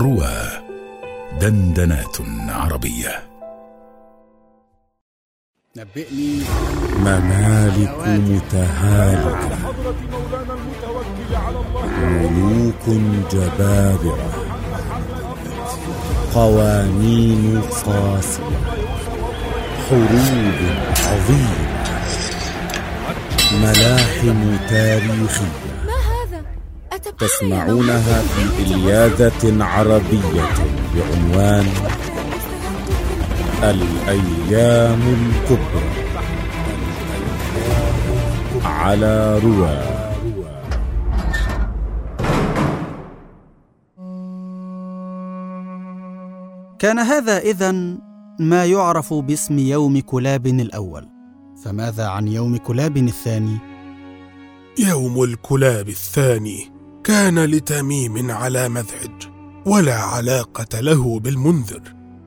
روى دندنات عربية. نبئني ممالك متهالكة ملوك جبابرة قوانين قاسية حروب عظيمة. ملاحم؟ أتبقى تسمعونها في إلياذة عربية بعنوان الأيام الكبرى. على رواه كان هذا إذا ما يعرف باسم يوم كلاب الأول. فماذا عن يوم كلاب الثاني؟ يوم الكلاب الثاني. كان لتميم على مذعج ولا علاقة له بالمنذر.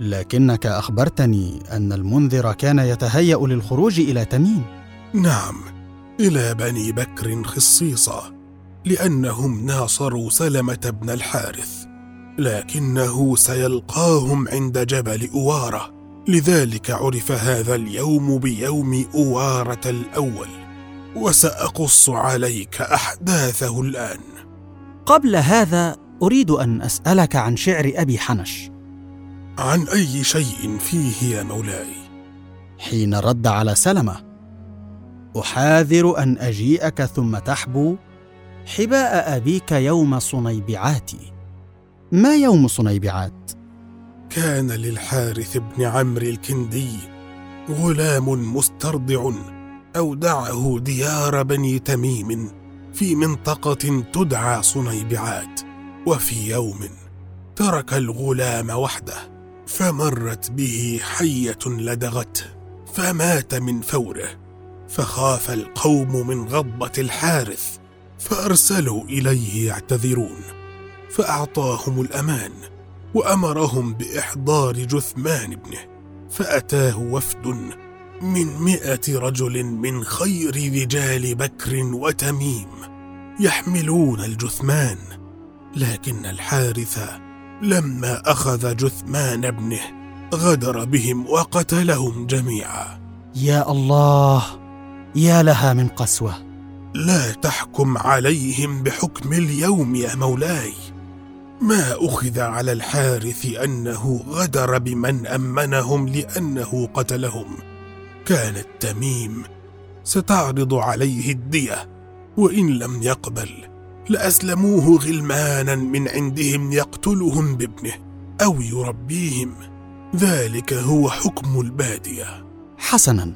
لكنك أخبرتني أن المنذر كان يتهيأ للخروج إلى تميم. نعم إلى بني بكر خصيصا لأنهم ناصروا سلمة بن الحارث لكنه سيلقاهم عند جبل أوارة. لذلك عرف هذا اليوم بيوم أوارة الأول وسأقص عليك أحداثه الآن. قبل هذا أريد أن أسألك عن شعر أبي حنش. عن أي شيء فيه يا مولاي؟ حين رد على سلمة أحاذر أن أجيئك ثم تحبو حباء أبيك يوم صنيبعات. ما يوم صنيبعات؟ كان للحارث بن عمرو الكندي غلام مسترضع أودعه ديار بني تميم. في منطقة تدعى صنيبعات وفي يوم ترك الغلام وحده فمرت به حية لدغته فمات من فوره فخاف القوم من غضبة الحارث فأرسلوا إليه يعتذرون فأعطاهم الأمان وأمرهم بإحضار جثمان ابنه فأتاه وفد من مئة رجل من خير رجال بكر وتميم يحملون الجثمان لكن الحارث لما أخذ جثمان ابنه غدر بهم وقتلهم جميعا. يا الله يا لها من قسوة. لا تحكم عليهم بحكم اليوم يا مولاي. ما أخذ على الحارث أنه غدر بمن أمنهم لأنه قتلهم. كانت تميم ستعرض عليه الدية وإن لم يقبل لأسلموه غلمانا من عندهم يقتلهم بابنه أو يربيهم. ذلك هو حكم البادية. حسنا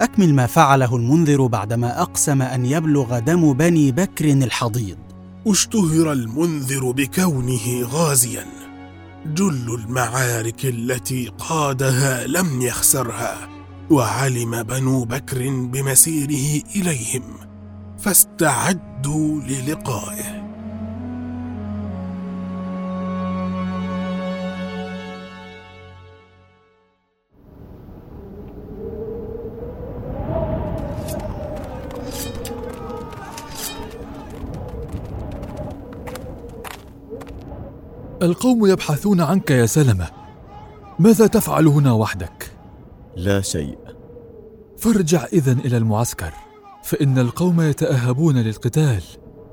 أكمل ما فعله المنذر بعدما أقسم أن يبلغ دم بني بكر الحضيض. اشتهر المنذر بكونه غازيا. جل المعارك التي قادها لم يخسرها. وعلم بنو بكر بمسيره إليهم فاستعدوا للقائه. القوم يبحثون عنك يا سلمة. ماذا تفعل هنا وحدك؟ لا شيء. فارجع إذن إلى المعسكر فإن القوم يتأهبون للقتال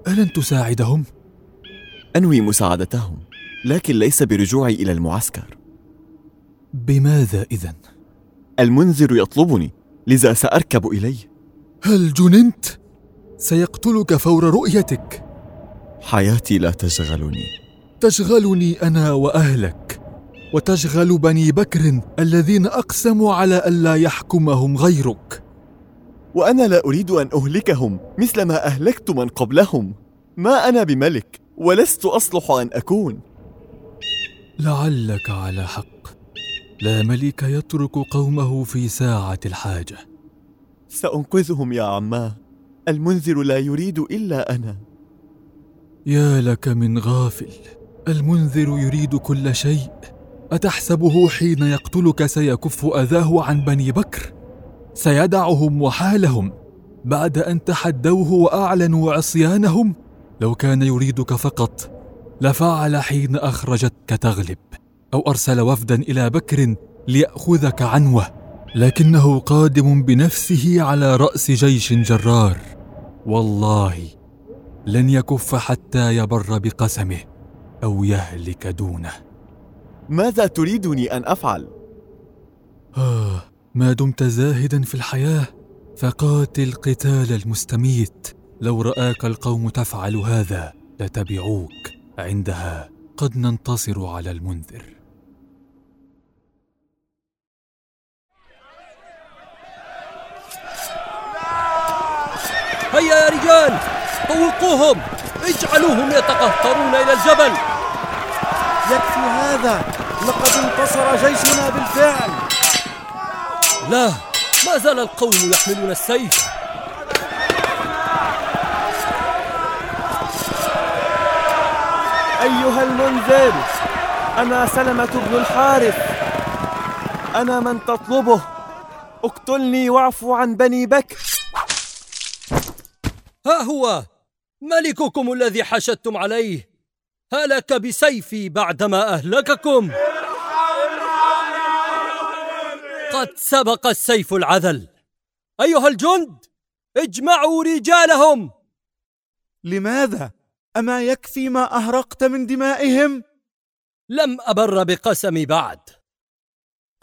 ألن تساعدهم؟ أنوي مساعدتهم لكن ليس برجوعي إلى المعسكر بماذا إذن؟ المنذر يطلبني لذا سأركب إليه هل جننت؟ سيقتلك فور رؤيتك حياتي لا تشغلني تشغلني أنا وأهلك وتشغل بني بكر الذين أقسموا على الا يحكمهم غيرك. وأنا لا أريد أن أهلكهم مثل ما أهلكت من قبلهم. ما أنا بملك ولست أصلح أن أكون. لعلك على حق. لا ملك يترك قومه في ساعة الحاجة. سأنقذهم يا عماه المنذر لا يريد إلا أنا. يا لك من غافل. المنذر يريد كل شيء. أتحسبه حين يقتلك سيكف أذاه عن بني بكر؟ سيدعهم وحالهم بعد أن تحدوه وأعلنوا عصيانهم؟ لو كان يريدك فقط لفعل حين أخرجتك تغلب أو أرسل وفدا إلى بكر ليأخذك عنوه لكنه قادم بنفسه على رأس جيش جرار. والله لن يكف حتى يبر بقسمه أو يهلك دونه. ماذا تريدني أن أفعل؟ آه ما دمت زاهدا في الحياة فقاتل قتال المستميت. لو رآك القوم تفعل هذا لتبعوك عندها. قد ننتصر على المنذر. هيا يا رجال طوقوهم. اجعلوهم يتقهقرون إلى الجبل. يكفي هذا. لقد انتصر جيشنا بالفعل. لا ما زال القوم يحملون السيف. أيها المنذر أنا سلمة بن الحارث. أنا من تطلبه. اقتلني واعفو عن بني بكر. ها هو ملككم الذي حشدتم عليه. هلك بسيفي بعدما أهلككم. قد سبق السيف العذل. أيها الجند اجمعوا رجالهم. لماذا؟ أما يكفي ما أهرقت من دمائهم؟ لم أبر بقسمي بعد.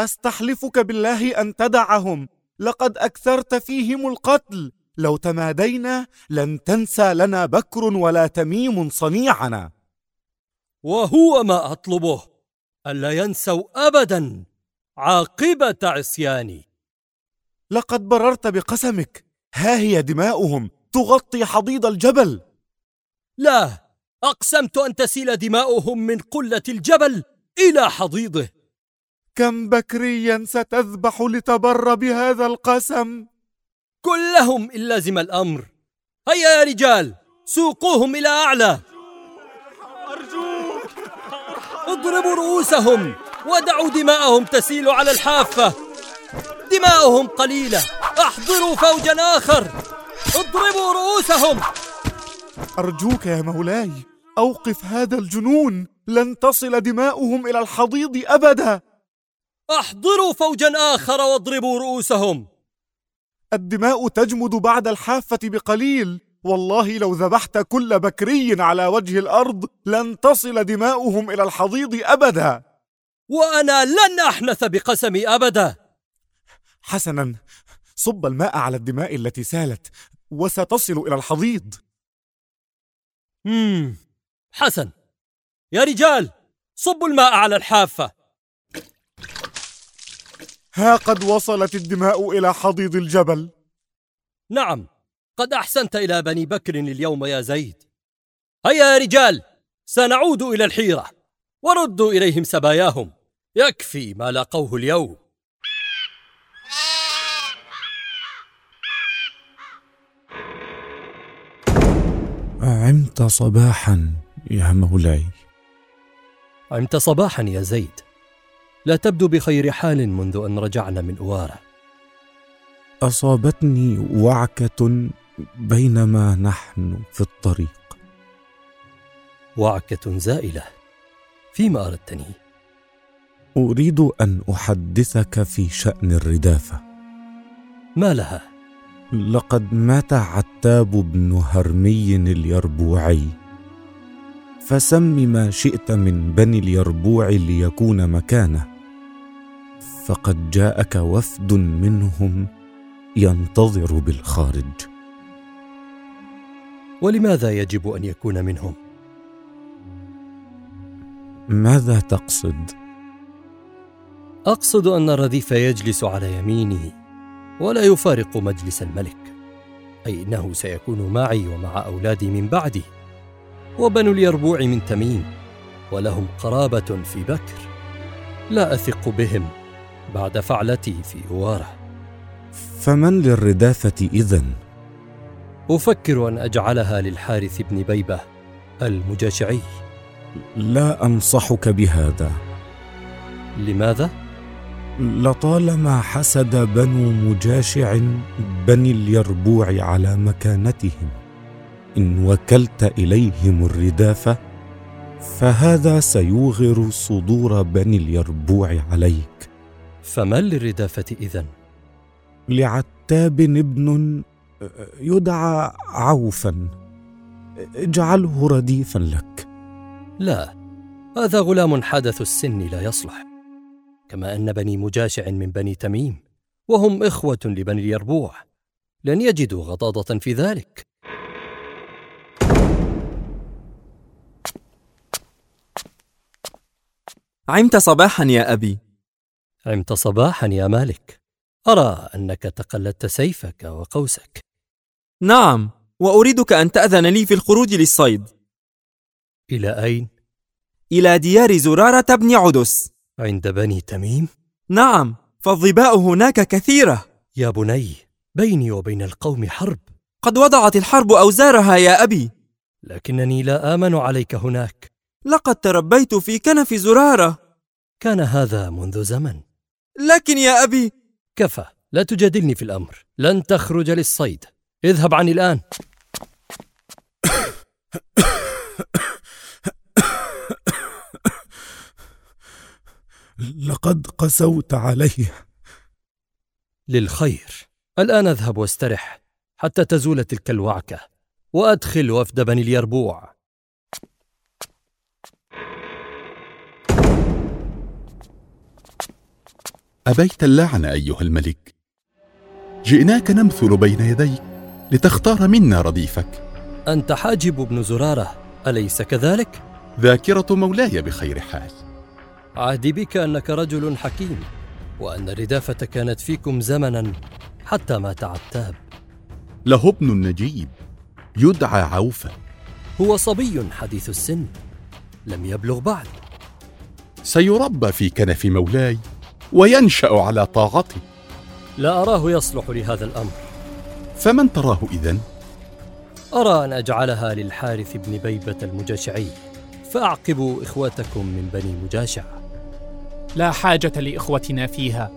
أستحلفك بالله أن تدعهم. لقد أكثرت فيهم القتل. لو تمادينا لن تنسى لنا بكر ولا تميم صنيعنا. وهو ما أطلبه ألا ينسوا أبدا عاقبة عصياني. لقد بررت بقسمك ها هي دماؤهم تغطي حضيض الجبل. لا أقسمت أن تسيل دماؤهم من قلة الجبل إلى حضيضه. كم بكريا ستذبح لتبر بهذا القسم؟ كلهم إن لزم الأمر. هيا يا رجال سوقوهم إلى أعلى. اضربوا رؤوسهم ودعوا دماءهم تسيل على الحافة. دماؤهم قليلة. احضروا فوجا آخر. اضربوا رؤوسهم. أرجوك يا مولاي أوقف هذا الجنون. لن تصل دماؤهم إلى الحضيض أبدا. احضروا فوجا آخر واضربوا رؤوسهم. الدماء تجمد بعد الحافة بقليل. والله لو ذبحت كل بكري على وجه الأرض لن تصل دماؤهم إلى الحضيض أبدا. وأنا لن أحنث بقسمي أبدا. حسنا صب الماء على الدماء التي سالت وستصل إلى الحضيض. مم. حسن يا رجال صبوا الماء على الحافة. ها قد وصلت الدماء إلى حضيض الجبل. نعم. قد أحسنت إلى بني بكر اليوم يا زيد. هيا يا رجال سنعود إلى الحيرة. وردوا إليهم سباياهم. يكفي ما لاقوه اليوم. عمت صباحا يا مولاي. عمت صباحا يا زيد. لا تبدو بخير حال منذ أن رجعنا من أوارة أصابتني وعكة بينما نحن في الطريق. وعكة زائلة فيما أردتني. أريد أن أحدثك في شأن الردافة. ما لها؟ لقد مات عتاب بن هرمي اليربوعي. فسم ما شئت من بني اليربوع ليكون مكانه. فقد جاءك وفد منهم ينتظر بالخارج. ولماذا يجب أن يكون منهم؟ ماذا تقصد؟ أقصد أن الرديف يجلس على يمينه ولا يفارق مجلس الملك. أي إنه سيكون معي ومع أولادي من بعدي وبنو اليربوع من تميم ولهم قرابة في بكر. لا أثق بهم بعد فعلتي في أواره فمن للردافه إذن؟ أفكر أن أجعلها للحارث بن بيبة المجاشعي لا أنصحك بهذا لماذا؟ لطالما حسد بنو مجاشع بني اليربوع على مكانتهم إن وكلت إليهم الردافه فهذا سيوغر صدور بني اليربوع عليك فمن للردافة إذن؟ لعتاب ابن يدعى عوفا اجعله رديفا لك. لا هذا غلام حدث السن لا يصلح. كما أن بني مجاشع من بني تميم وهم إخوة لبني اليربوع لن يجدوا غضاضة في ذلك. عمت صباحا يا أبي. عمت صباحا يا مالك. أرى أنك تقلدت سيفك وقوسك. نعم وأريدك أن تأذن لي في الخروج للصيد. إلى أين؟ إلى ديار زرارة بن عدس. عند بني تميم؟ نعم فالظباء هناك كثيرة. يا بني بيني وبين القوم حرب. قد وضعت الحرب أوزارها يا أبي. لكنني لا آمن عليك هناك. لقد تربيت في كنف زرارة. كان هذا منذ زمن. لكن يا أبي. كفى لا تجادلني في الأمر. لن تخرج للصيد. اذهب عني الآن. لقد قسوت علي للخير. الآن اذهب واسترح حتى تزول تلك الوعكة وأدخل وفد بني اليربوع. أبيت اللعن أيها الملك. جئناك نمثل بين يديك. لتختار منا رديفك. أنت حاجب بن زرارة أليس كذلك؟ ذاكرة مولاي بخير حال. عهدي بك أنك رجل حكيم وأن الردافة كانت فيكم زمنا حتى مات عتاب له ابن نجيب يدعى عوفة هو صبي حديث السن لم يبلغ بعد. سيربى في كنف مولاي وينشأ على طاعته لا أراه يصلح لهذا الأمر. فمن تراه إذن؟ أرى أن أجعلها للحارث بن بيبة المجاشعي فأعقبوا إخوتكم من بني مجاشع لا حاجة لإخوتنا فيها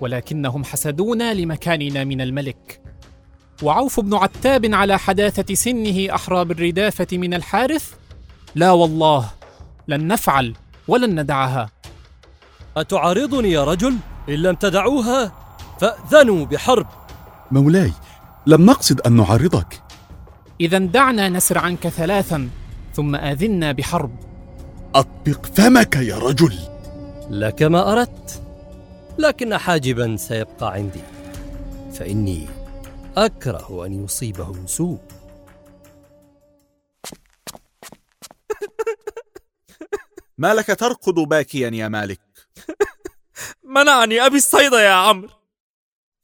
ولكنهم حسدونا لمكاننا من الملك وعوف بن عتاب على حداثة سنه أحرى بالردافة من الحارث؟ لا والله لن نفعل ولن ندعها أتعارضني يا رجل؟ إن لم تدعوها فأذنوا بحرب مولاي لم نقصد أن نعارضك إذا دعنا نسر عنك ثلاثا ثم آذنا بحرب. أطبق فمك يا رجل. لك ما أردت لكن حاجبا سيبقى عندي. فإني أكره أن يصيبه سوء. ما لك تركض باكيا يا مالك. منعني أبي الصيد يا عمرو.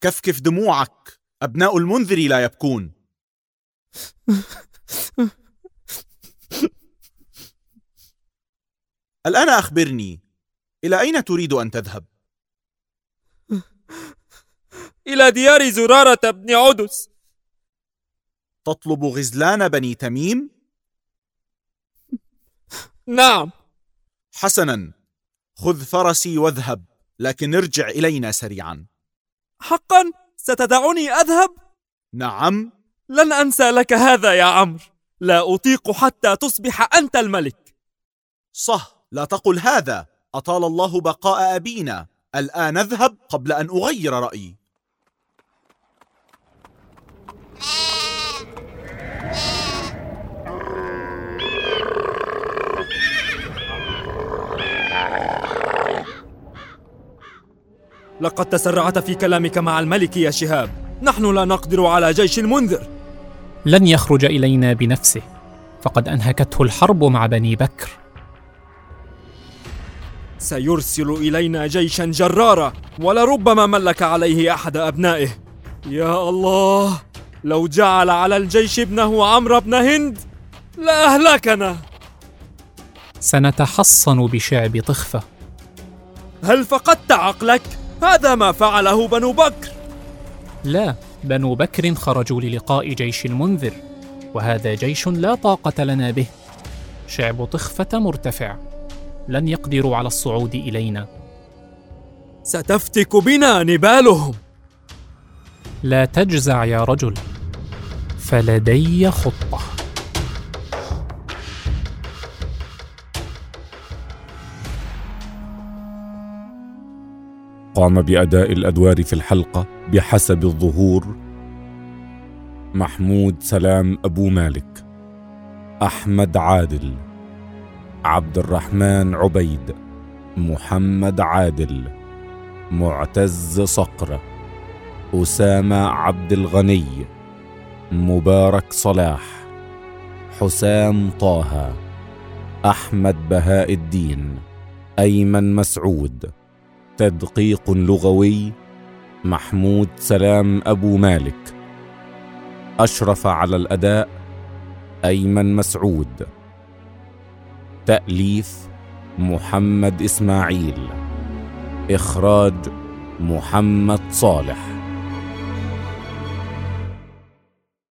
كفكف دموعك. أبناء المنذر لا يبكون. الآن أخبرني إلى أين تريد أن تذهب؟ إلى ديار زرارة بن عدس. تطلب غزلان بني تميم؟ نعم. حسنا خذ فرسي واذهب لكن ارجع إلينا سريعا. حقا. ستدعني أذهب؟ نعم. لن أنسى لك هذا يا عمرو. لا أطيق حتى تصبح أنت الملك. صح لا تقل هذا. أطال الله بقاء أبينا. الآن اذهب قبل أن أغير رأيي. لقد تسرعت في كلامك مع الملك يا شهاب. نحن لا نقدر على جيش المنذر. لن يخرج إلينا بنفسه. فقد أنهكته الحرب مع بني بكر. سيرسل إلينا جيشا جرارا ولربما ملك عليه أحد أبنائه. يا الله لو جعل على الجيش ابنه عمرو بن هند لأهلكنا. سنتحصن بشعب طخفة. هل فقدت عقلك؟ هذا ما فعله بنو بكر. لا بنو بكر خرجوا للقاء جيش المنذر وهذا جيش لا طاقة لنا به. شعب طخفة مرتفع. لن يقدروا على الصعود إلينا. ستفتك بنا نبالهم. لا تجزع يا رجل. فلدي خطة. قام بأداء الأدوار في الحلقة بحسب الظهور. محمود سلام أبو مالك أحمد عادل عبد الرحمن عبيد محمد عادل معتز صقر أسامة عبد الغني مبارك صلاح حسام طه أحمد بهاء الدين أيمن مسعود. تدقيق لغوي محمود سلام أبو مالك. أشرف على الأداء أيمن مسعود. تأليف محمد إسماعيل. إخراج محمد صالح.